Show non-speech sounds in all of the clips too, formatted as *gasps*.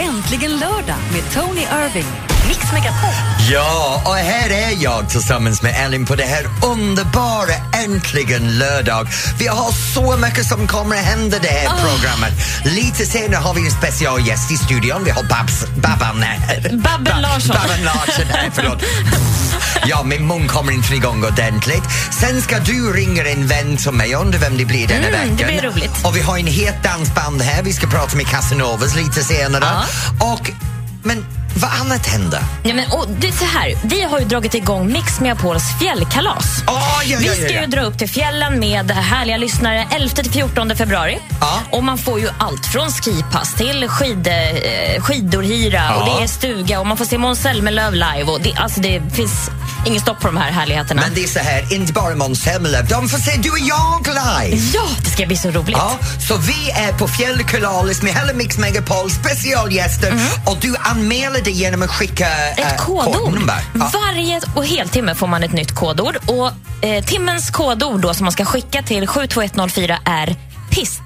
Äntligen lördag med Tony Irving. Mix Megapol. Ja, och här är jag tillsammans med Ellen på det här underbara Äntligen lördag. Vi har så mycket som kommer att hända det här programmet. Lite senare har vi en specialgäst i studion. Vi har Babs, Babban här. Babben Larsson. Babben Larsson här, förlåt. *laughs* Ja, min mun kommer inte igång ordentligt. Sen ska du ringa en vän till mig, undrar vem det blir denna Mm, veckan. det blir roligt. Och vi har en het dansband här. Vi ska prata med Casanovas lite senare. Och, men vad annat händer? Ja, men, och det är så här, vi har ju dragit igång Mix Megapols fjällkalas. Oh, ja, Vi ja, ska ja, ja. ju dra upp till fjällen med härliga lyssnare 11 till 14 februari. Ja. Och man får ju allt från skipass till skid, eh, skidorhyra Ja. och det är stuga och man får se Måns Zelmerlöw live. Och det, alltså det finns inget stopp på de här härligheterna. Men det är så här, inte bara Måns de får se du och jag live! Ja, det ska bli så roligt. Ja, så vi är på Fjällkalalis med hela Mix Megapol specialgäster och du anmäler dig genom att skicka Mm. Ett eh, kodord. kodnummer. Ja. Varje och heltimme får man ett nytt kodord. Och eh, Timmens kodord då, som man ska skicka till 72104 är PIST.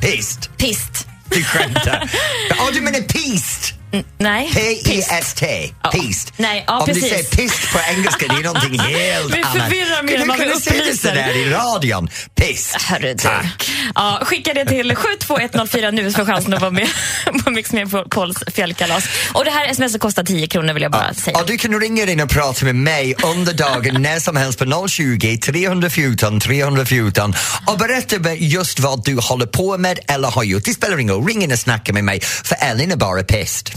Pist. PIST. Du skämtar. Ja, du menar pist? Nej, P-I-S-T. Ja. Pist. Nej, ja, Om precis. du säger pist på engelska, det är någonting *laughs* helt Vi annat. förvirrar mer än vi kunna säga det upplyser. sådär i radion? Pist. Du. Tack. Ja, skicka det till 72104 nu för chansen att vara med *laughs* på Mix Megapols fjällkalas. Och det här sms kostar 10 kronor vill jag bara säga. Och du kan ringa in och prata med mig under dagen när som helst på 020 314 314 och berätta just vad du håller på med eller har gjort. Det spelar ingen roll, ring in och snacka med mig för Ellen är bara pissed.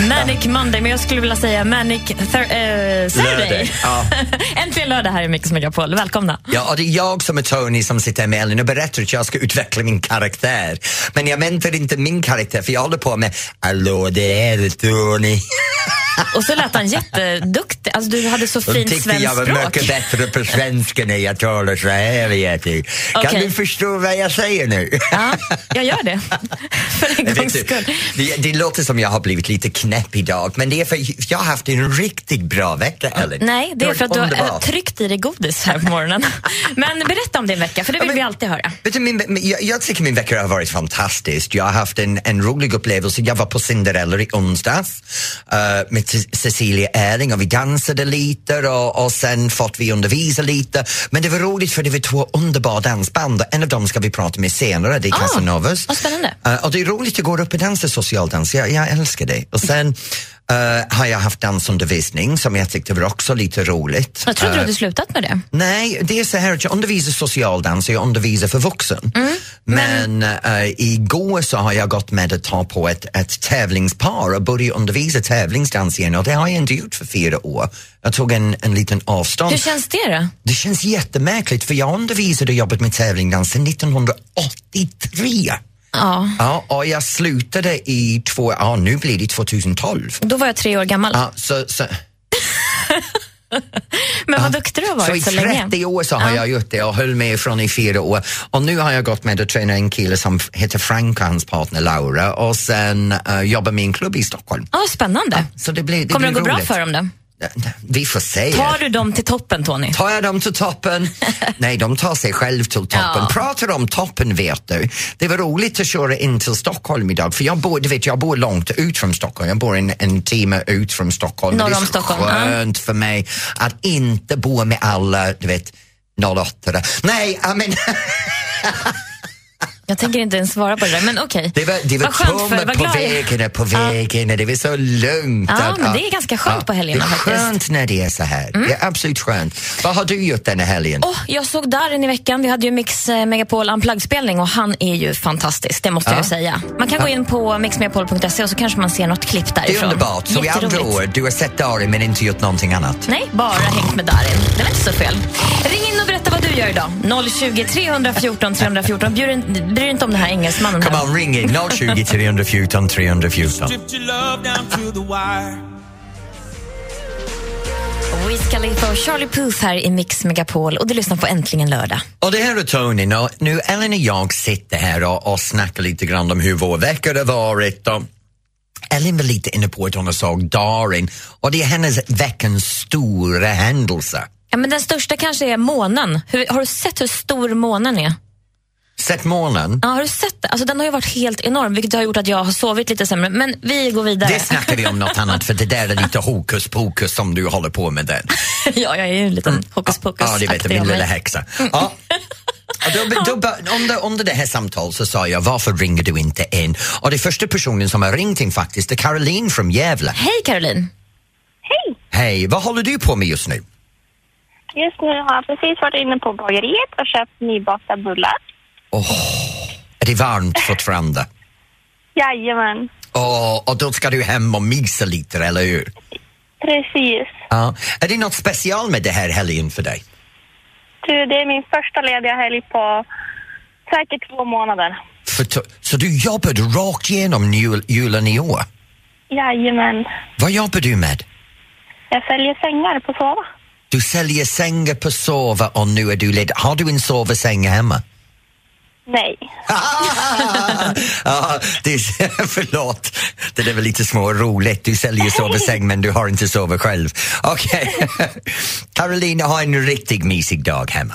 Manic Monday, men jag skulle vilja säga Manic thir- eh, Saturday. Lördag, ja. *laughs* Äntligen lördag här i Mix Megapol. Välkomna. Ja, och det är jag som är Tony som sitter med Ellen och berättar att jag ska utveckla min karaktär. Men jag väntar inte min karaktär för jag håller på med Hallå, det är Tony. *laughs* Och så lät han jätteduktig. Alltså, du hade så fint svenskt jag var språk. mycket bättre på svenska när jag talar så här. Vet du. Kan Okej. du förstå vad jag säger nu? Ja, jag gör det. *laughs* För en gångs skull. det, det låter som jag har blivit lite knäpp idag men det är för jag har haft en riktigt bra vecka Ellen. Nej, det är för att du har tryckt i dig godis här på morgonen. *laughs* Men berätta om din vecka, för det vill men- vi alltid höra. Vet du, min, jag, jag tycker min vecka har varit fantastisk. Jag har haft en, en rolig upplevelse. Jag var på Cinderella i onsdags eh, med Cecilia Erling och vi dansade lite och, och sen fått vi undervisa lite. Men det var roligt för det var två underbara dansband och en av dem ska vi prata med senare, det är Ah, Casanovas. vad spännande. Eh, och det är roligt att gå upp och dansa social dans, jag, jag älskar det. Och sen eh, har jag haft dansundervisning som jag tyckte var också lite roligt. Jag trodde Eh, du hade slutat med det. Nej, det är så här att jag undervisar socialdans och jag undervisar för vuxen. Mm, Men äh, igår så har jag gått med att ta på ett, ett tävlingspar och börja undervisa tävlingsdans igen och det har jag inte gjort för fyra år. Jag tog en, en liten avstånd. Hur känns det då? Det känns jättemärkligt för jag undervisade och jobbat med tävlingsdans sedan 1983. Ja, Ja, och jag slutade i två, ja nu blir det 2012. då var jag tre år gammal. Ja, så, så, *laughs* Men vad duktig du har Så i varit så, länge. 30 år så har jag gjort det och höll med från i fyra år. Och nu har jag gått med att träna en kille som heter Frank och hans partner Laura och sen uh, jobbar med en klubb i Stockholm. Ja, spännande. Så det blir, det Kommer det blir gå bra roligt. för dem då? Vi får se. Tar du dem till toppen, Tony? Tar jag dem till toppen? *laughs* Nej, de tar sig själv till toppen. Ja. Pratar om toppen vet du. Det var roligt att köra in till Stockholm idag för jag bor, du vet, jag bor långt ut från Stockholm. Jag bor en, en timme ut från Stockholm. Norr det är om så Stockholm, skönt för mig att inte bo med alla, du vet, 08 Nej, I mean, *laughs* Jag tänker inte ens svara på det där, men okej. det var, det var för tomma på vägen, på vägen, det var så lugnt. Ja, att- men det är ganska skönt på helgerna Det är faktiskt. Mm. skönt när det är så här. Det är absolut skönt. Vad har du gjort denna helgen? Åh, jag såg Darin i veckan. Vi hade ju Mix eh, Megapol Unplugged-spelning och han är ju fantastisk, det måste Ja. jag ju säga. Man kan gå in på mixmegapol.se och så kanske man ser något klipp Det är därifrån. underbart. Så i andra ord, du har sett Darin men inte gjort någonting annat. Nej, bara hängt med Darin. Det var inte så fel. Ring in och berätta vad du gör idag. 020 314 314. Bryr dig bryr dig inte om den här engelsmannen Come on, ring in 020 314 314. Stripped your love down to the wire. Wiz Khalifa och Charlie Puth här i Mix Megapol och du lyssnar på Äntligen lördag. Och det här är Tony. och Nu Ellen och jag sitter här och, och snackar lite grann om hur vår vecka har varit. Och Ellen var lite inne på att hon såg Darin och det är hennes veckans stora händelse. Ja, men den största kanske är månen. Hur, har du sett hur stor månen är? Sett månen? Ja, har du sett det? Alltså, den har ju varit helt enorm, vilket har gjort att jag har sovit lite sämre. Men vi går vidare. Det snackar vi om något annat för det där är lite hokus pokus som du håller på med den. *laughs* ja, jag är ju en liten hokus pokus Ja, det vet jag, min lilla häxa. Ja. Och då, *laughs* då, under, under det här samtalet så sa jag, varför ringer du inte in? Och det första personen som har ringt in faktiskt är Caroline från Gävle. Hej Caroline! Hej! Hej, vad håller du på med just nu? Just nu har jag precis varit inne på bageriet och köpt nybakta bullar. Är det varmt fortfarande? Jajamän, Och, och då ska du hem och mysa lite, eller hur? precis. Ja. Är det något special med det här helgen för dig? Du, det är min första lediga helg på säkert två månader. För så du jobbade rakt igenom jul, julen i år? Jajamän. Vad jobbar du med? Jag säljer sängar på Sova. Du säljer sängar på sova och nu är du ledig. Har du en sovasäng hemma? Nej. *laughs* ja, det är, *laughs* förlåt, det är väl lite små roligt. Du säljer sovasäng men du har inte sova själv. Okej. *laughs* Carolina, ha en riktigt mysig dag hemma.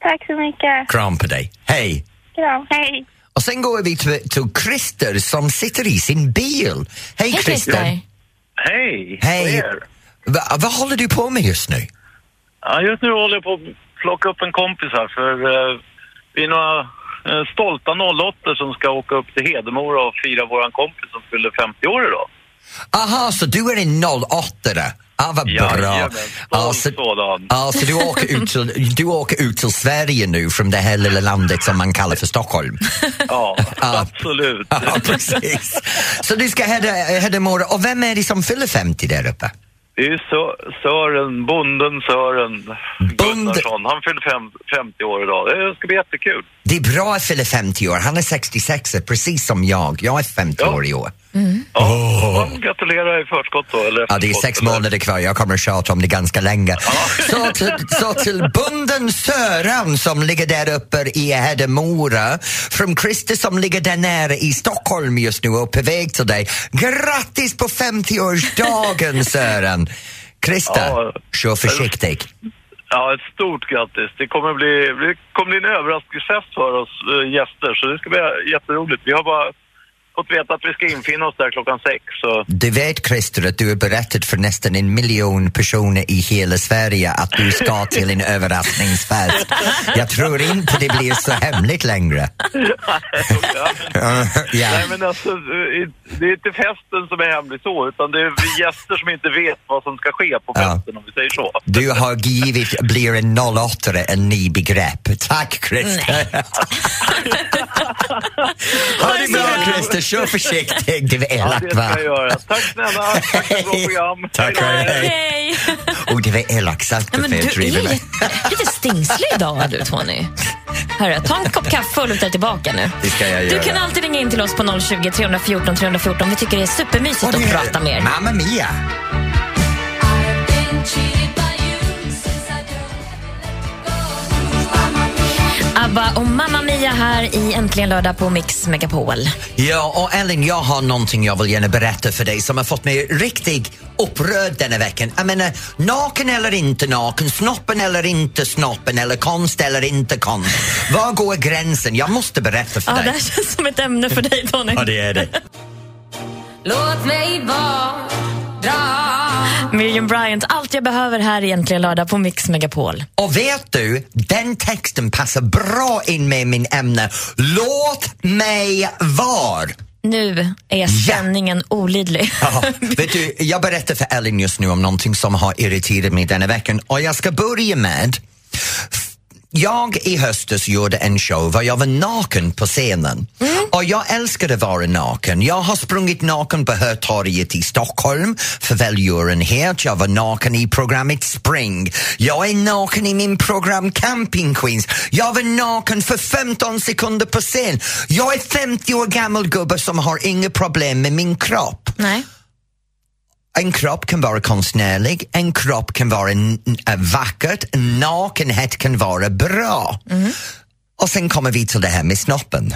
Tack så mycket. Kram på dig. Hej! Kram. Hej. Och sen går vi till, till Christer som sitter i sin bil. Hej Hej Christer! Hej! Hej! Va, vad håller du på med just nu? Ja, just nu håller jag på att plocka upp en kompis här för eh, vi är några stolta 08 som ska åka upp till Hedemora och fira våran kompis som fyller 50 år idag. Aha, så du är en 08 Ah, vad bra. Jajamän, Ja, stolt så, sådan. ja, så du, åker ut till, du åker ut till Sverige nu från det här lilla landet som man kallar för Stockholm? *laughs* Ja, Ja. absolut. *laughs* Ja, precis. Så du ska Hede- Hedemora, och vem är det som fyller 50 där uppe? Det är Sö- Sören, bonden Sören Bond- Gunnarsson. Han fyller fem, 50 år idag. Det ska bli jättekul. Det är bra att fylla 50 år, han är 66 precis som jag. Jag är 50 Ja. år i år. Ja, man gratulerar i förskott då. Eller Ja, det är sex månader kvar, jag kommer att tjata om det ganska länge. Så, till, så till bunden Sören som ligger där uppe i Hedemora, från Christer som ligger där nere i Stockholm just nu och på väg till dig. Grattis på 50-årsdagen *laughs* Sören! Christer, Ja. kör försiktigt. Ja, ett stort grattis. Det kommer bli, det kommer bli en överraskningsfest för oss äh, gäster, så det ska bli jätteroligt. Vi har bara fått veta att vi ska infinna oss där klockan sex. Så. Du vet Christer att du har berättat för nästan en miljon personer i hela Sverige att du ska till en överraskningsfest. Jag tror inte det blir så hemligt längre. ja. *laughs* ja. Nej, men alltså, det är inte festen som är hemlig så, utan det är vi gäster som inte vet vad som ska ske på Ja. festen, om vi säger så. Du har givit blir en 08 en ny begrepp. Tack Christer! ha det bra Christer, kör försiktigt. Det *laughs* var Ja, elakt det ska jag göra. Tack snälla, tack för ett bra program. Tack, Hej hej. Och det var elakt sagt Ja, men du är lite, lite stingslig idag du Tony. Hörru, ta en kopp kaffe och luta dig tillbaka nu. Det ska jag Du göra. kan alltid ringa in till oss på 020 314 314. Vi tycker det är supermysigt att det är- prata med er. Mamma Mia! ABBA och Mamma Mia här i Äntligen lördag på Mix Megapol. Ja, och Ellen, jag har någonting jag vill gärna berätta för dig som har fått mig riktigt upprörd denna veckan. Jag menar, naken eller inte naken, snoppen eller inte snoppen eller konst eller inte konst. Var går gränsen? Jag måste berätta för Ja, det dig. här känns som ett ämne för dig Tony. Ja, det är det. Låt mig vara Miriam Bryant, allt jag behöver här i Äntligen lördag på Mix Megapol. Och vet du, den texten passar bra in med min ämne. Låt mig vara. Nu är spänningen olidlig. *laughs* Ja, vet du, jag berättar för Ellen just nu om någonting som har irriterat mig denna veckan och jag ska börja med jag i höstas gjorde en show där jag var naken på scenen. Och jag älskade att vara naken. Jag har sprungit naken på Hötorget i Stockholm för välgörenhet. Jag var naken i programmet Spring. Jag är naken i min program Camping Queens. Jag var naken för 15 sekunder på scen. Jag är 50 år gammal gubbe som har inga problem med min kropp. Nej. En kropp kan vara konstnärlig, en kropp kan vara vackert, nakenhet kan vara bra. Och sen kommer vi till det här med snoppen.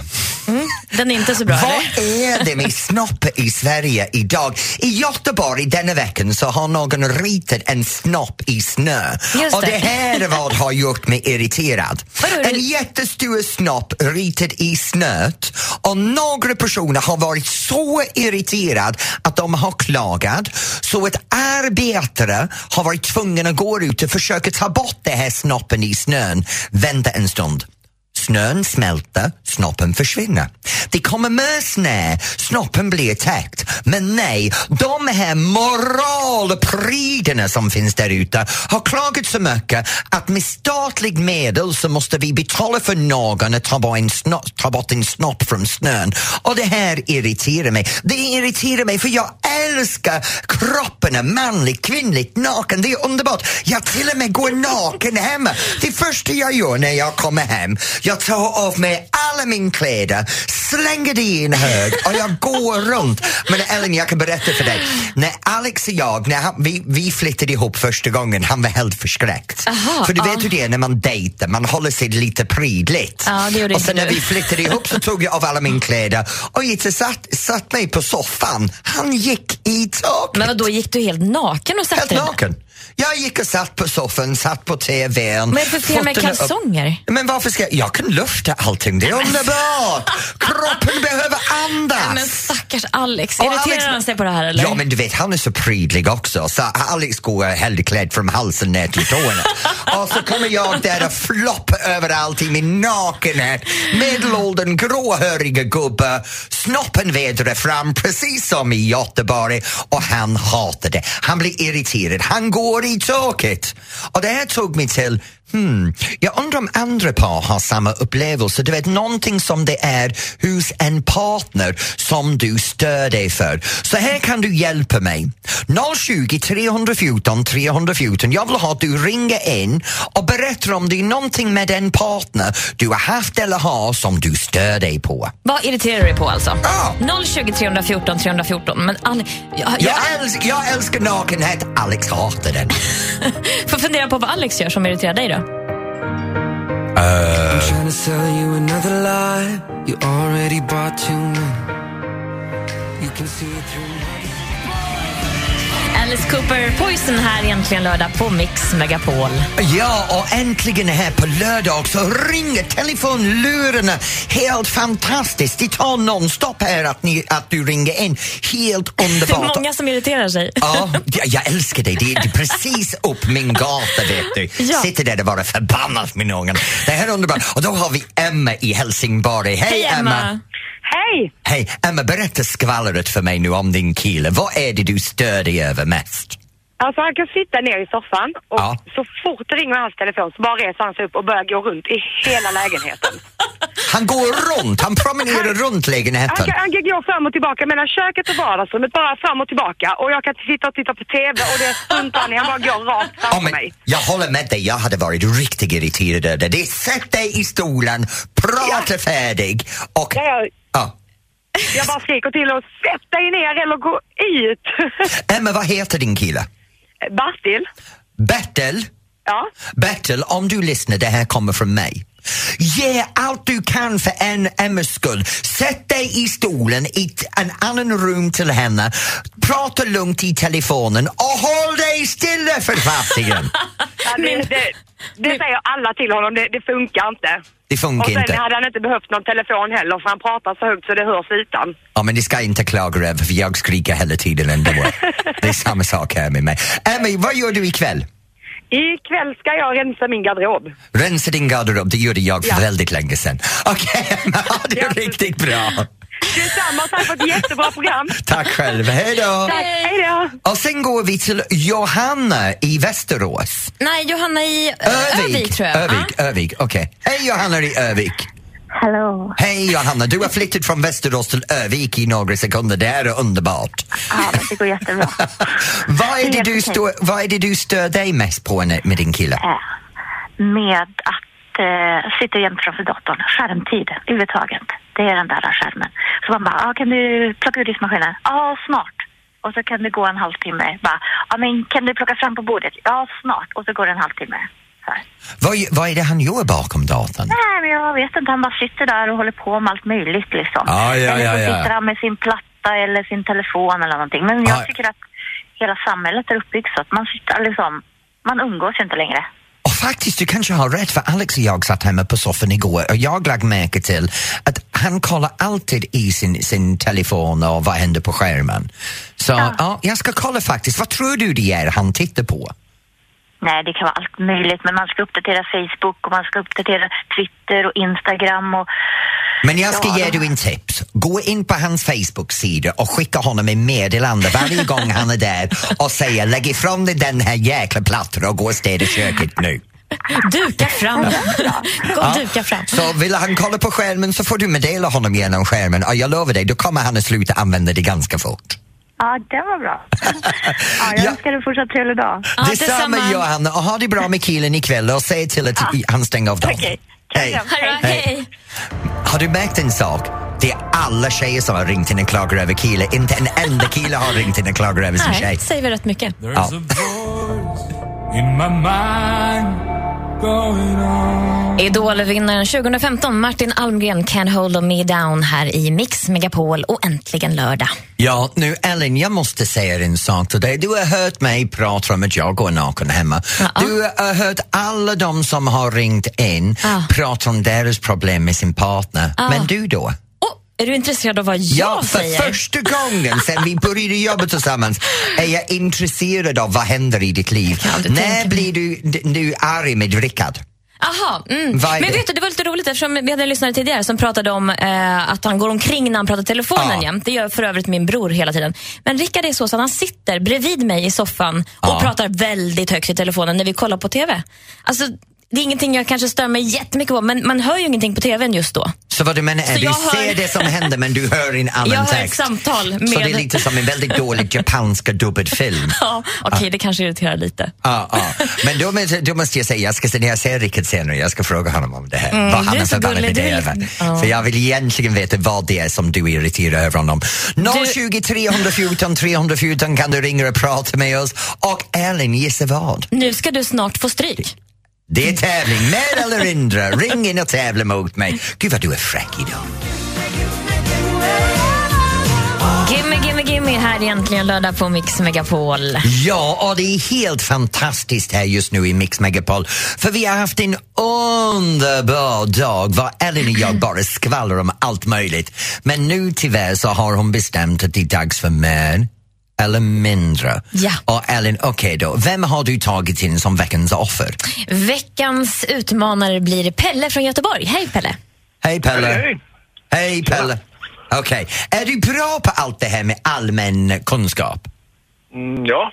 Den är inte så bra, Vad är det med snopp i Sverige idag? I Göteborg denna veckan så har någon ritat en snopp i snö. Just Och det. det här är vad har gjort mig irriterad. En jättestor snopp ritad i snöt och några personer har varit så irriterade att de har klagat så att arbetare har varit tvungna att gå ut och försöka ta bort det här snoppen i snön. Vänta en stund. Snön smälter, snoppen försvinner. Det kommer mer snö, snoppen blir täckt. Men nej, de här moralpryderna som finns där ute har klagat så mycket att med statlig medel så måste vi betala för någon att ta bort en, ta bort en snopp från snön. Och det här irriterar mig. Det irriterar mig för jag älskar kroppen, manligt, kvinnligt, naken. Det är underbart. Jag till och med går naken hemma. Det första jag gör när jag kommer hem, jag tar av mig alla mina kläder, slänger det i en hög och jag går runt. Men Ellen, jag kan berätta för dig. När Alex och jag, när han, vi, vi flyttade ihop första gången, han var helt förskräckt. Aha, för du vet hur det är när man dejtar, man håller sig lite prydligt. Ja, och sen när vi flyttade ihop så tog jag av alla mina kläder och gick och satt, satt mig på soffan. Han gick i taket. Men då gick du helt naken och satte Helt naken. Jag gick och satt på soffan, satt på TVn. Är det för fel med upp. kalsonger? Men varför ska jag... Jag kan lufta allting, det är underbart! *laughs* Kroppen behöver andas! Stackars Alex, Och irriterar Alex- han sig på det här eller? Ja men du vet han är så prydlig också. Så Alex går helklädd från halsen ner till tårna. *laughs* Och så kommer jag där och flopp överallt i min nakenhet. Medelåldern gråhöriga gubbe. Snoppen vädrar fram precis som i Göteborg. Och han hatar det. Han blir irriterad, han går i taket. Och det här tog mig till Hmm. Jag undrar om andra par har samma upplevelse. Du vet, någonting som det är hos en partner som du stör dig för. Så här kan du hjälpa mig. 020 314 314. Jag vill ha att du ringer in och berättar om det är någonting med en partner du har haft eller har som du stör dig på. Vad irriterar du dig på alltså? Ja. 020 314 314. Men Ale- jag, jag, Jag, älsk, jag älskar nakenhet, Alex hatar den. *laughs* får fundera på vad Alex gör som irriterar dig då. Uh, I'm trying to sell you another lie. You already bought too many. You can see. Alice Cooper, Poison här egentligen lördag på Mix Megapol. Ja, och äntligen här på lördag så ringer telefonlurarna helt fantastiskt. Det tar nonstop här att, ni, att du ringer in. Helt Det är underbart. många som irriterar sig. Ja, jag, älskar dig. Det det är precis upp min gata, vet du. Ja. Sitter där och bara förbannat med någon. Det här är underbart. Och då har vi Emma i Helsingborg. Hej, Hej Emma! Hej! Hej, Emma, berätta skvallret för mig nu om din kille. Vad är det du stör dig över mest? Alltså han kan sitta ner i soffan och Ja. så fort det ringer hans telefon så bara reser han sig upp och börjar gå runt i hela lägenheten. *laughs* Han går runt, han promenerar runt Han lägenheten. kan, han kan gå fram och tillbaka mellan köket och vardagsrummet, bara fram och tillbaka. Och jag kan sitta och titta på TV och det struntar han i, han bara går rakt Ja, framför men mig. jag håller med dig, jag hade varit riktigt irriterad över det. Sätt dig i stolen, prata färdig och... Ja, Ja. jag bara skriker till och sätt dig ner eller gå ut. *laughs* Emma, vad heter din kille? Bertil? Bertil? Ja. Bertil, om du lyssnar, det här kommer från mig. Ge allt du kan för en Emmas skull. Sätt dig i stolen i en annan rum till henne. Prata lugnt i telefonen och håll dig stilla för fasiken. *laughs* Ja, det, det, det säger alla till honom, det, det funkar inte. Det funkar och sen inte. hade han inte behövt någon telefon heller för han pratar så högt så det hörs utan. Ja, men ni ska inte klaga över för jag skriker hela tiden ändå. Det är samma sak här med mig. Emma, vad gör du ikväll? Ikväll ska jag rensa min garderob. Rensa din garderob, det gjorde jag för Ja. väldigt länge sedan. Okej, *laughs* Emma, ha det Ja. riktigt bra. Detsamma, tack för ett jättebra program. *laughs* Tack själv, hej då! Tack, hej då. Och sen går vi till Johanna i Västerås. Nej, Johanna i Ö- Övik, Övik tror jag. Övik, Övik, okej. Hej Johanna i Övik. Hallå. Hej Johanna, du har flyttat från Västerås till Övik i några sekunder. Det här är underbart. Ja, det går jättebra. *laughs* vad, är det du stör, vad är det du stör dig mest på med med din kille? Eh, Med att eh, sitta jämt framför datorn. Skärmtid överhuvudtaget. Det är den där skärmen. Så man bara, ah, kan du plocka ur diskmaskinen? Ja, snart. Och så kan det gå en halvtimme. Bara, ah, men kan du plocka fram på bordet? Ja, snart. Och så går det en halvtimme. Vad, vad är det han gör bakom datorn? Nej, men jag vet inte. Han bara sitter där och håller på med allt möjligt liksom. Ja, ja, eller så ja, ja. sitter han med sin platta eller sin telefon eller någonting. Men jag Ja. tycker att hela samhället är uppbyggt så att man sitter liksom, man umgås inte längre. Och faktiskt, du kanske har rätt, för Alex och jag satt hemma på soffan igår och jag lade märke till att han kollar alltid i sin, sin telefon och vad händer på skärmen. Så ja. jag ska kolla faktiskt, vad tror du det är han tittar på? Nej, det kan vara allt möjligt. Men man ska uppdatera Facebook och man ska uppdatera Twitter och Instagram och... Men jag ska Ja, ge dig en tips. Gå in på hans Facebook-sida och skicka honom ett meddelande varje *laughs* gång han är där och säga lägg ifrån dig den här jäkla plattan och gå och städa köket nu. Duka fram. Gå och duka fram. Så vill han kolla på skärmen så får du meddela honom genom skärmen och jag lovar dig, då kommer han att sluta använda det ganska fort. Ja, det var bra. *laughs* ja, jag Ja. önskar dig fortsatt trevlig dag. Ja, Detsamma. Johanna och ha det bra med killen ikväll och säg till att han stänger av datorn. Okej. Hej. Bra. Hej. Har du märkt en sak? Det är alla tjejer som har ringt in och klagar över killen. Inte en enda kille har ringt in och klagar över sin tjej. Nej, säger vi rätt mycket. There's Ja. Idolvinnaren 2015, Martin Almgren, Can't hold me down här i Mix Megapol och äntligen lördag. Ja, nu Ellen, jag måste säga en sak till dig. Du har hört mig prata om att jag går naken hemma. Ja. Du har hört alla de som har ringt in Ja. prata om deras problem med sin partner. Men du då? Är du intresserad av vad jag Ja, för säger? första gången sen vi började jobba tillsammans är jag intresserad av vad händer i ditt liv. När blir du, du arg med Rickard? Aha, mm. Men vet du, det var lite roligt eftersom vi hade en lyssnare tidigare som pratade om eh, att han går omkring när han pratar telefonen Ja. jämt. Det gör för övrigt min bror hela tiden. Men Rickard är så, att han sitter bredvid mig i soffan och Ja. pratar väldigt högt i telefonen när vi kollar på TV. Alltså, det är ingenting jag kanske stör mig jättemycket på, men man hör ju ingenting på TVn just då. Så vad du menar är du jag hör- ser det som händer men du hör en annan *laughs* Jag hör ett text? samtal med... Så det är lite som en väldigt dålig japanska dubbad film. *laughs* Ja, okej, det kanske irriterar lite. Ja, ja. Men då, då måste jag säga, jag ska, när jag ser Rickard senare, jag ska fråga honom om det här. Mm, vad han är förbannad över. ja. För jag vill egentligen veta vad det är som du är irriterad över honom. 020 314 314 kan du ringa och prata med oss. Och Ellen, gissa vad? Nu ska du snart få stryk. Det är tävling, mer eller mindre. Ring in och tävla mot mig. Gud vad du är fräck idag. Gimme, gimme, gimme här egentligen lördag på Mix Megapol. Ja, och det är helt fantastiskt här just nu i Mix Megapol. För vi har haft en underbar dag var Ellen och jag bara skvallrar om allt möjligt. Men nu tyvärr så har hon bestämt att det är dags för mer eller mindre. Ja. Och Ellen, okej då, vem har du tagit in som veckans offer? Veckans utmanare blir Pelle från Göteborg. Hej Pelle! Hej Pelle! Hej. Hej Pelle! Okej, är du bra på allt det här med allmän kunskap? Mm, ja.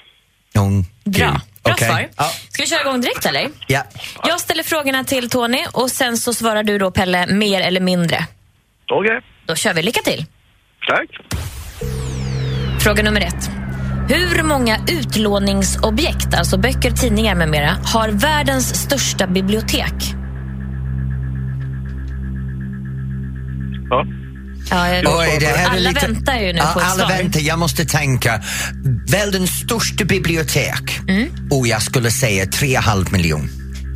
Mm, Bra, bra Okej. svar. Ja. Ska vi köra igång direkt eller? ja. Jag ställer frågorna till Tony och sen så svarar du då Pelle mer eller mindre. Okej. Då kör vi, lycka till! Tack. Fråga nummer ett. Hur många utlåningsobjekt, alltså böcker, tidningar med mera, har världens största bibliotek? Ja. Ja, jag- Oj, det här är alla lite... väntar ju nu Ja, på ett Alla svar. väntar, jag måste tänka. Världens största bibliotek. Mm. Och jag skulle säga 3,5 miljon.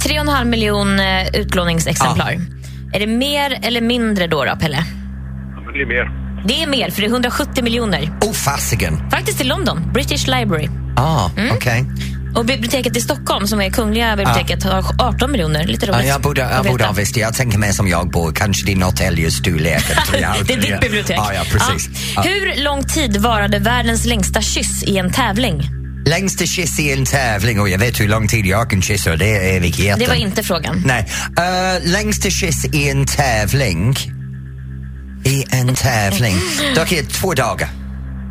3,5 miljon eh, utlåningsexemplar. Är det mer eller mindre då, då Pelle? Men det är mer. Det är mer, för det är 170 miljoner. Oh, fasiken. Faktiskt i London, British Library. Ah, Mm. okej. Och biblioteket i Stockholm, som är Kungliga biblioteket, har 18 miljoner. Lite roligt. jag borde, jag borde ha visst. Jag tänker mer som jag bor. Kanske det är Norrtäljes storlek. Det är ditt bibliotek. Ja, ja precis. Ja. Hur lång tid varade världens längsta kyss i en tävling? Längsta kyss i en tävling och jag vet hur lång tid jag kan kyssa det är evigheten. Det var inte frågan. Nej. Uh, längsta kyss i en tävling. I en tävling. Dock är det två dagar.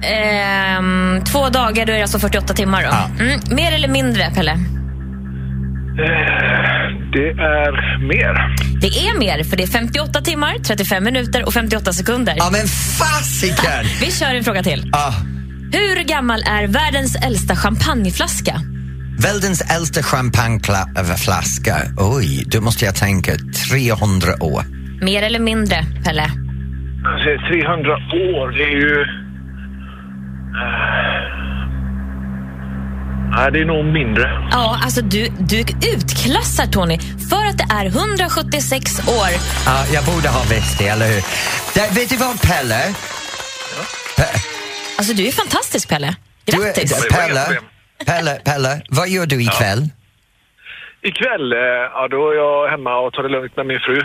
Ehm, två dagar, då är det alltså 48 timmar. Då. Ja. Mm, mer eller mindre, Pelle? Det är mer. Det är mer, för det är 58 timmar, 35 minuter och 58 sekunder. Ja men fasiken! *laughs* Vi kör en fråga till. Ah, Hur gammal är världens äldsta champagneflaska? världens äldsta champagneflaska. Oj, då måste jag tänka 300 år. Mer eller mindre, Pelle? Alltså, 300 år, det är ju... Nej, det är nog mindre. Ja, alltså du, du utklassar Tony för att det är 176 år. Ja, jag borde ha visst det, eller hur? Det, vet du vad, Pelle? Pe- Alltså du är fantastisk Pelle. du är- Grattis! Var inga Pelle. Pelle, Pelle, vad gör du ikväll? Ikväll, eh, ja, då är jag hemma och tar det lugnt med min fru.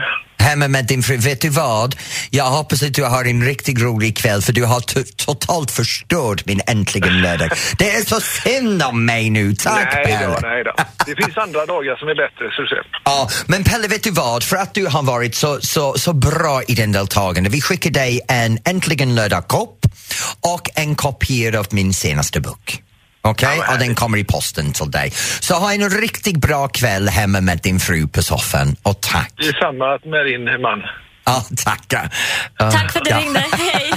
Hemma med din fru. Vet du vad? Jag hoppas att du har en riktigt rolig kväll för du har totalt förstört min äntligen lördag. Det är så synd om mig nu. Tack nej Pelle. då, nej då. Det finns *laughs* andra dagar som är bättre, så. Ja, men Pelle, vet du vad? För att du har varit så, så, så bra i den deltagande, vi skickar dig en Äntligen lördag-kopp och en kopia av min senaste bok. Okej? Vad och den kommer i posten till dig. Så ha en riktigt bra kväll hemma med din fru på soffan och tack. Det är samma med din man. Ja, tackar. Uh, Tack för att du ja. ringde. *laughs* Hej!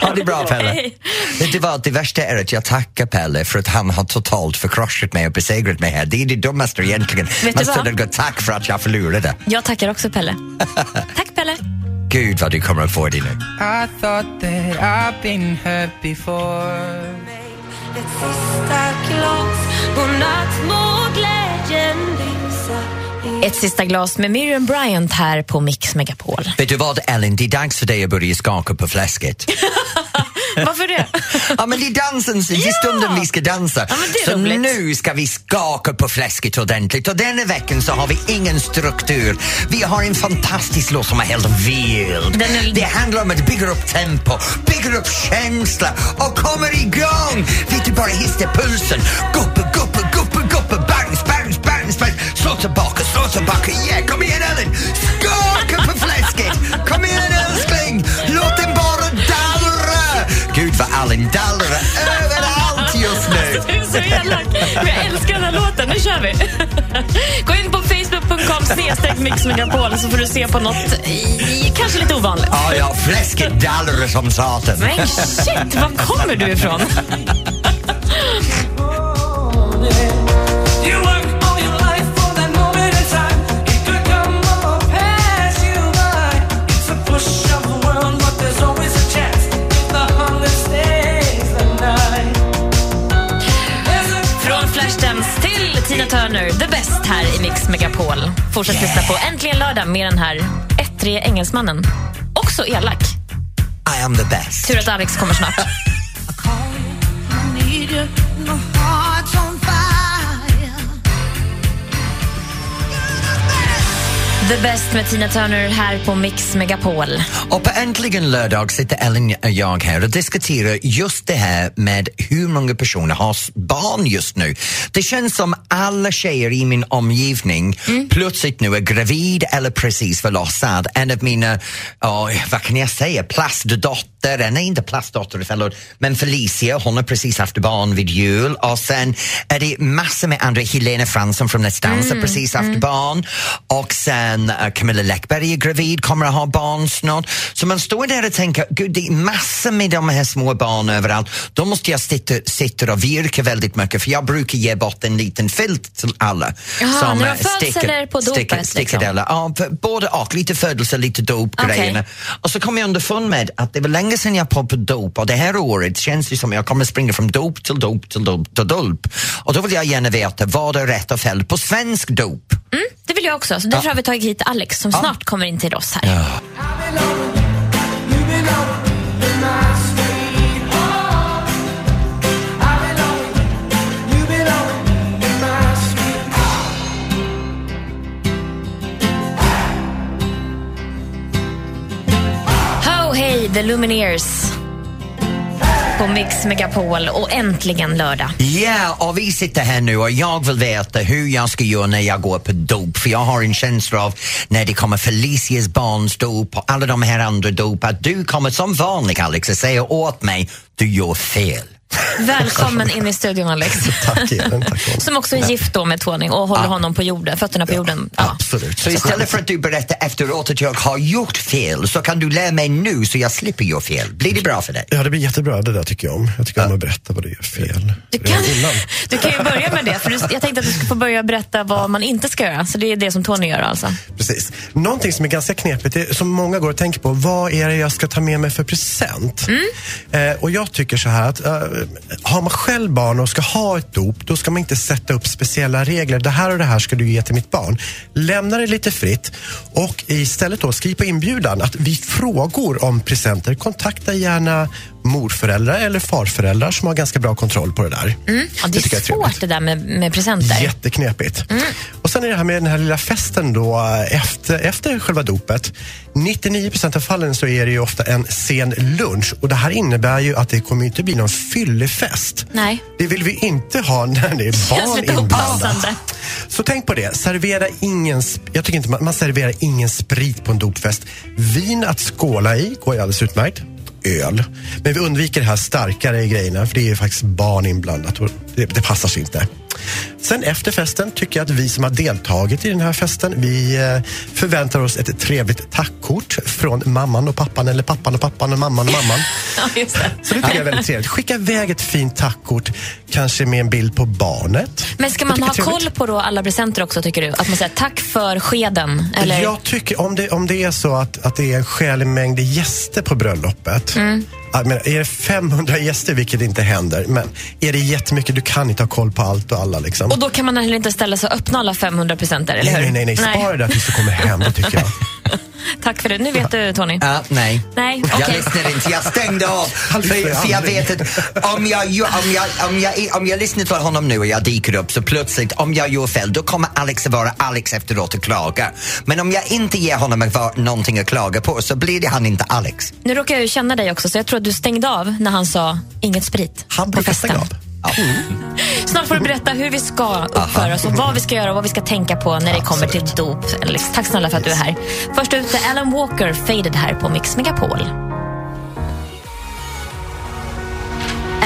Ha det bra Pelle. Hej. Vet du vad, det värsta är att jag tackar Pelle för att han har totalt förkrossat mig och besegrat mig här. Det är det dummaste egentligen. du Man vad? skulle gå tack för att jag förlorade. Jag tackar också Pelle. *laughs* Tack Pelle. Gud vad du kommer att få det nu. I thought that I've been hurt before. Ett sista glas med Miriam Bryant här på Mix Megapol. Vet du vad Ellen, det är dags för dig att börja skaka på fläsket. *laughs* *laughs* Varför det? ja men det är dansen, det är stunden vi ska dansa. Ja, så roligt. nu ska vi skaka på fläsket ordentligt och denna veckan så har vi ingen struktur. Vi har en fantastisk låt som är helt vild. Är- Det handlar om att bygga upp tempo, bygga upp känsla och kommer igång. Vet du bara hissa pulsen. Guppe, guppe, guppe, guppe, bounce, bounce, bounce, bounce. Slå tillbaka, slå tillbaka, yeah, kom igen Ellen! Skaka på fläsket! Kom igen vad Ellen dallrar överallt just nu. Du är så elak. Jag älskar den här låten. Nu kör vi. *laughs* Gå in på facebook.com snedstreck mixmegapol så får du se på något i, kanske lite ovanligt. Ja, ja, fläsket dallrar som satan. Men shit, var kommer du ifrån? *laughs* *laughs* Megapol. Fortsätt lyssna på Äntligen lördag med den här ettrige engelsmannen. Också elak. I am the best. Tur att Alex kommer snart. *laughs* The Best med Tina Turner här på Mix Megapol. Och på Äntligen lördag sitter Ellen och jag här och diskuterar just det här med hur många personer har barn just nu. Det känns som alla tjejer i min omgivning plötsligt nu är gravid eller precis förlossad. En av mina, ja, vad kan jag säga, plastdotter, nej inte plastdotter, förlåt, men Felicia, hon har precis haft barn vid jul och sen är det massor med andra, Helena Fransson från Let's Dance har precis haft barn och sen uh, Camilla Läckberg är gravid, kommer att ha barn snart. Så man står där och tänker, gud det är massor med de här små barn överallt. Då måste jag sitta, sitta och virka väldigt mycket för jag brukar ge bort en liten filt till alla. Jaha, när de eh, föds eller på dopet, sticker- liksom? sticker Ja, både och. Lite födelse, lite dop grejerna. Och så kom jag underfund med att det var länge sedan jag på dop och det här året känns det som jag kommer springa från dop till dop till dop till dop. Och då vill jag gärna veta vad är rätt och fel på svensk dop. Mm, det vill jag också. Så därför har vi tagit hit Alex som snart kommer in till oss här. You The Lumineers. På Mix Megapol och äntligen lördag. Ja, och vi sitter här nu och jag vill veta hur jag ska göra när jag går på dop. För jag har en känsla av när det kommer Felicias barns dop och alla de här andra dop att du kommer som vanligt Alex och säger åt mig, du gör fel. *laughs* Välkommen in i studion Alex. *laughs* Tack Elin, tack. Som också är gift då med Tony och håller honom på jorden, fötterna på jorden. Ja. Absolut. Så istället för att du berättar efteråt att jag har gjort fel så kan du lära mig nu så jag slipper göra fel. Blir det bra för dig? Ja, det blir jättebra. Det där tycker jag om. Jag tycker om att berätta vad du gör fel. Du kan, *laughs* du kan ju börja med det, för jag tänkte att du skulle få börja berätta vad man inte ska göra. Så det är det som Tony gör alltså. Precis. Någonting som är ganska knepigt, är, som många går och tänker på, vad är det jag ska ta med mig för present? Mm. Eh, och jag tycker så här att, eh, har man själv barn och ska ha ett dop, då ska man inte sätta upp speciella regler. Det här och det här ska du ge till mitt barn. Lämna det lite fritt och istället då skriv på inbjudan att vid frågor om presenter, kontakta gärna morföräldrar eller farföräldrar som har ganska bra kontroll på det där. Mm. Ja, det, tycker är svårt det där med, med presenter. Jätteknepigt. Mm. Och sen är det här med den här lilla festen då eh, efter, efter själva dopet. 99% av fallen så är det ju ofta en sen lunch och det här innebär ju att det kommer inte bli någon fyllefest. Nej. Det vill vi inte ha *laughs* när det är barn opassande. Så tänk på det. Servera ingen, jag tycker inte man, man serverar ingen sprit på en dopfest. Vin att skåla i går ju alldeles utmärkt. Öl. Men vi undviker det här starkare grejerna för det är ju faktiskt barn inblandat och det, det passar sig inte. Sen efter festen tycker jag att vi som har deltagit i den här festen, vi eh, förväntar oss ett trevligt tackkort från mamman och pappan eller pappan och pappan och mamman och mamman. *laughs* Ja, det. Så det tycker jag är väldigt trevligt. Skicka iväg ett fint tackkort, kanske med en bild på barnet. Men ska man ha koll på då alla presenter också, tycker du? Att man säger tack för skeden? Eller? Jag tycker om det, om det är så att, att det är en skälig mängd gäster på bröllopet. Mm. Menar, är det 500 gäster, vilket inte händer, men är det jättemycket, du kan inte ha koll på allt och alla. Liksom. Och då kan man heller inte ställa sig och öppna alla 500 presenter, eller hur? nej, nej, nej. Spara det där tills du kommer hem, det tycker jag. *laughs* Tack för det. Nu vet du, Tony. Ja, nej. Nej, Jag okej. lyssnade inte, jag stängde av. För, för jag vet att om jag, ju- om, jag, om, jag, om jag lyssnar till honom nu och jag dyker upp så plötsligt om jag gör fel då kommer Alex att vara Alex efteråt och klaga. Men om jag inte ger honom någonting att klaga på så blir det han inte Alex. Nu råkar jag ju känna dig också, så jag tror att du stängde av när han sa inget sprit Han på brukar festen. stänga av. *laughs* Snart får du berätta hur vi ska uppföra oss och vad vi ska göra och vad vi ska tänka på när det kommer till dop. Alex, tack snälla för att du är här. Först ut är Alan Walker, Faded här på Mix Megapol.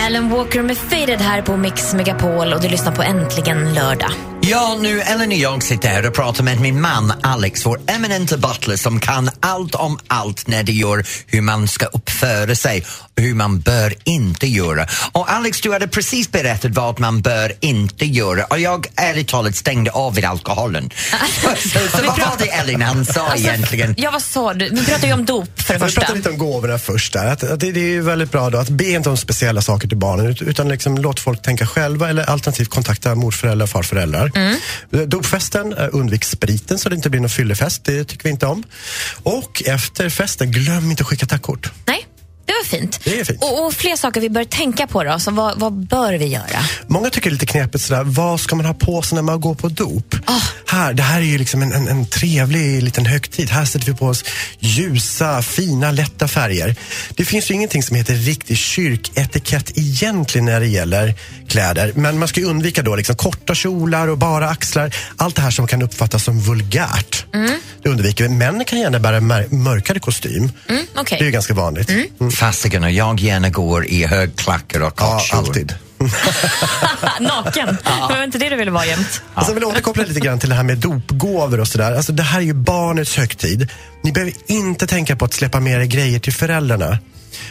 Alan Walker med Faded här på Mix Megapol och du lyssnar på Äntligen lördag. Ja, nu Ellen och jag sitter här och pratar med min man Alex, vår eminenta butler som kan allt om allt när det gör hur man ska uppföra sig och hur man bör inte göra. Och Alex, du hade precis berättat vad man bör inte göra och jag ärligt talat stängde av vid alkoholen. *laughs* så, så vad var det Ellen han sa Alltså, egentligen? Ja, vad sa du? Vi pratar ju om dop för det första. pratar lite om gåvorna först. Där. Att, att det, det är ju väldigt bra då att be inte om speciella saker till barnen ut- utan liksom låt folk tänka själva eller alternativt kontakta morföräldrar och farföräldrar. Mm. Eh, dopfesten, eh, undvik spriten så det inte blir någon fyllefest. Det tycker vi inte om. Och efter festen, glöm inte att skicka tackkort. Nej, det var fint. Det är fint. Och, och fler saker vi bör tänka på då. Så vad, vad bör vi göra? Många tycker det är lite knepigt sådär, vad ska man ha på sig när man går på dop? Här, det här är ju liksom en, en, en trevlig liten högtid. Här sätter vi på oss ljusa, fina, lätta färger. Det finns ju ingenting som heter riktig kyrketikett egentligen när det gäller kläder. Men man ska undvika då liksom korta kjolar och bara axlar. Allt det här som kan uppfattas som vulgärt. Det undviker vi. Män kan gärna bära mör- mörkare kostym. Mm, okej. Det är ju ganska vanligt. Mm. Fasiken och jag gärna går i högklackar och Ja, kortkjol. alltid. *laughs* Naken. Det var inte det du ville vara jämt. Sen vill jag återkoppla lite grann till det här med dopgåvor och sådär. Alltså det här är ju barnets högtid. Ni behöver inte tänka på att släppa med er grejer till föräldrarna.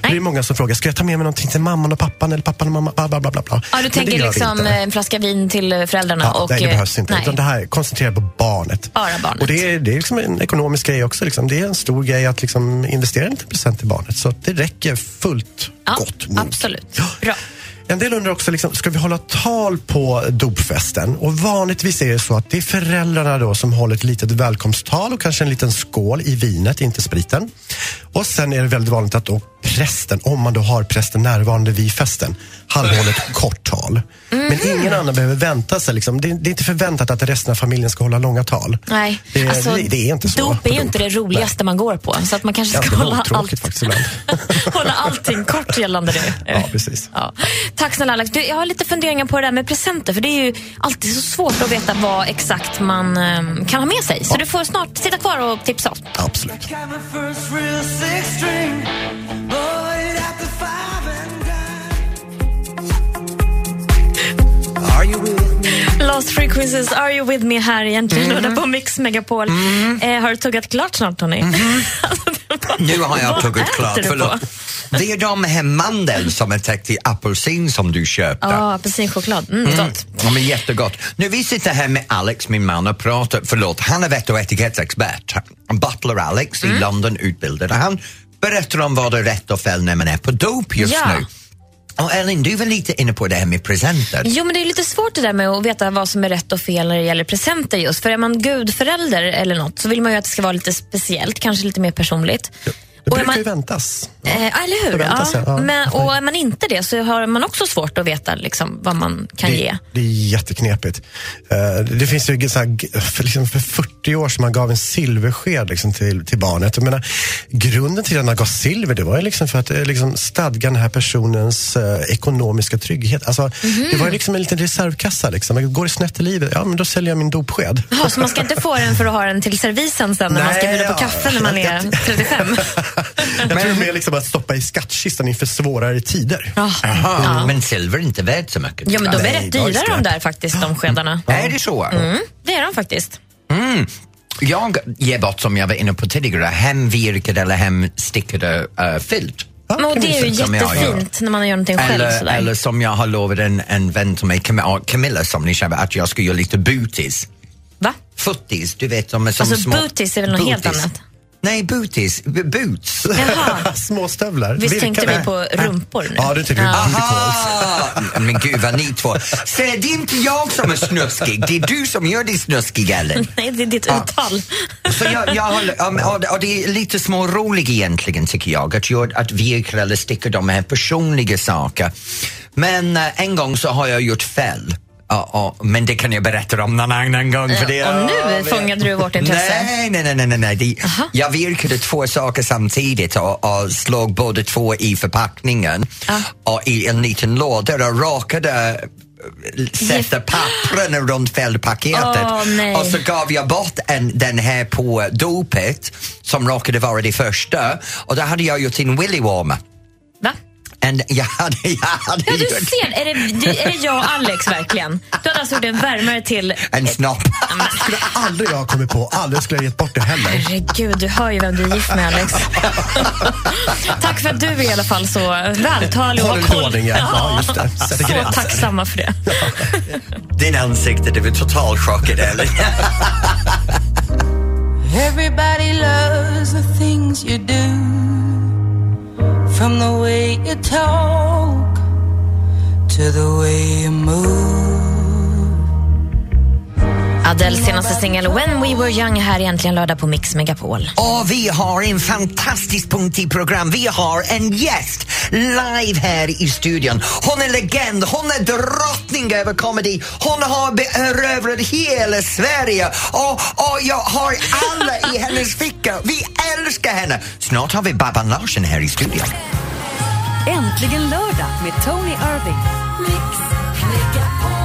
Det är många som frågar, ska jag ta med mig någonting till mamman och pappan eller pappan och mamma? Bla, bla, bla, bla. Ja, du tänker liksom eh, en flaska vin till eh, föräldrarna? Ja, och, nej, det eh, behövs inte. nej. Utan det här koncentrerar på barnet. Bara barnet. Och det är, det är liksom en ekonomisk grej också. Liksom. Det är en stor grej att liksom investera en liten present till barnet. Så det räcker fullt ja, gott nog. Absolut. Bra. En del undrar också, liksom, ska vi hålla tal på dopfesten? Och vanligtvis är det så att det är föräldrarna då som håller ett litet välkomsttal och kanske en liten skål i vinet, inte spriten. Och sen är det väldigt vanligt att prästen, om man då har prästen närvarande vid festen, han håller ett *laughs* kort tal. Men ingen annan behöver vänta sig. Liksom. Det, det är inte förväntat att resten av familjen ska hålla långa tal. Nej, Det, alltså, det, det är inte så. Dop är ju inte det roligaste man går på. Så att man kanske ska hålla, allt, *laughs* hålla allting kort gällande det. *laughs* Ja, precis. Ja. Tack snälla Alex. Du, jag har lite funderingar på det där med presenter. För det är ju alltid så svårt att veta vad exakt man ehm, kan ha med sig. Så du får snart sitta kvar och tipsa oss. Absolut. Frequencies, Are You With Me här egentligen mm. på Mix Megapol. Eh, har du tuggat klart snart Tony? Alltså, det var- Nu har jag äter klart, förlåt. Det är de här mandel som är täckt i apelsin som du köpte. Ja, apelsinchoklad. Mm, gott. Ja, men jättegott. Nu vi sitter här med Alex, min man, och pratar, förlåt, han är vett och etikettsexpert. Butler Alex Mm. i London utbildade han. Berättar om vad är rätt och fel när man är på dop just Ja. nu. Och Ellen, du var lite inne på det här med presenter. Jo, men det är lite svårt det där med att veta vad som är rätt och fel när det gäller presenter just. För är man gudförälder eller något så vill man ju att det ska vara lite speciellt, kanske lite mer personligt. Det brukar man- ju väntas. Eh, eller hur? Sig, ja. Men, och är man inte det så har man också svårt att veta liksom, vad man kan det, ge. det är jätteknepigt. Eh, det finns ju så här, för, liksom för 40 år sedan man gav en silversked liksom till, till barnet. Jag menar, grunden till att man gav silver det var ju liksom för att eh, liksom, stadga den här personens eh, ekonomiska trygghet. Alltså, Mhm. Det var ju liksom en liten reservkassa. Liksom. Går det snett i livet, ja men då säljer jag min dopsked. Jaha, så man ska inte få den för att ha den till servisen sen när man ska Nej, bjuda på ja. kaffe när man *laughs* är 35? *laughs* *laughs* Jag tror mer liksom att stoppa i skattkistan inför svårare tider. Jaha, men silver är inte värt så mycket. Ja, men de är Nej, rätt det var ju dyra de där faktiskt, de skedarna. *gasps* Är det så? Mm, det är de faktiskt. Jag ger bort, som jag var inne på tidigare, hemvirkade eller hemstickade uh, filt. Ja, Men, och det är ju jättefint när man gör någonting själv. Eller, sådär. eller som jag har lovat en, en vän till mig, Cam- ja, Camilla som ni känner, att jag ska göra lite booties. Va? Futtis, du vet som är som Alltså små... booties är väl något helt annat? Nej, booties. B- Boots. Jaha. *laughs* Små stövlar. Visst Vilka tänkte det? vi på rumpor nu? Ja, du tänkte Ja. på booty calls. Ah, men gud vad ni två... Se, det är inte jag som är snuskig, det är du som gör dig snuskig, Ellen. *laughs* Nej, det är ditt uttal. Så jag, jag håller, och, det är lite småroligt egentligen tycker jag, att, jag, att virkar eller stickar de här personliga saker. Men eh, en gång så har jag gjort fel. Ja, ja, men det kan jag berätta om någon annan gång. För det, Och nu ja, fångade du vårt intresse. Nej, nej, nej, nej, nej. Det, jag virkade två saker samtidigt och, och slog båda två i förpackningen och i en liten låda och råkade eh, sätta pappren runt fel paketet Åh, nej. och så gav jag bort en, den här på dopet som råkade vara det första och då hade jag gjort en willy warmer. En, *laughs* jag hade, jag hade Ja, du gjort ser. Är det, du, är det jag och Alex verkligen? Du hade alltså gjort en värmare till... en snopp. skulle aldrig jag ha kommit på. Aldrig skulle jag gett bort det heller. Herregud, du hör ju vem du är gift med Alex. *laughs* Tack för att du är i alla fall så vältalig och har koll. ja. Ja, just det. Så gränser. tacksamma för det. Din ansikte, det var total chockad Ellen. Everybody loves the things you do, from the way you talk to the way you move. Adels senaste singel When We Were Young här egentligen lördag på Mix Megapol. Och vi har en fantastisk punkt i program. Vi har en gäst live här i studion. Hon är legend, hon är drottning över comedy. Hon har berövrat hela Sverige och, och jag har alla i hennes ficka. Vi älskar henne. Snart har vi Babban Larsson här i studion. Äntligen lördag med Tony Irving. Ett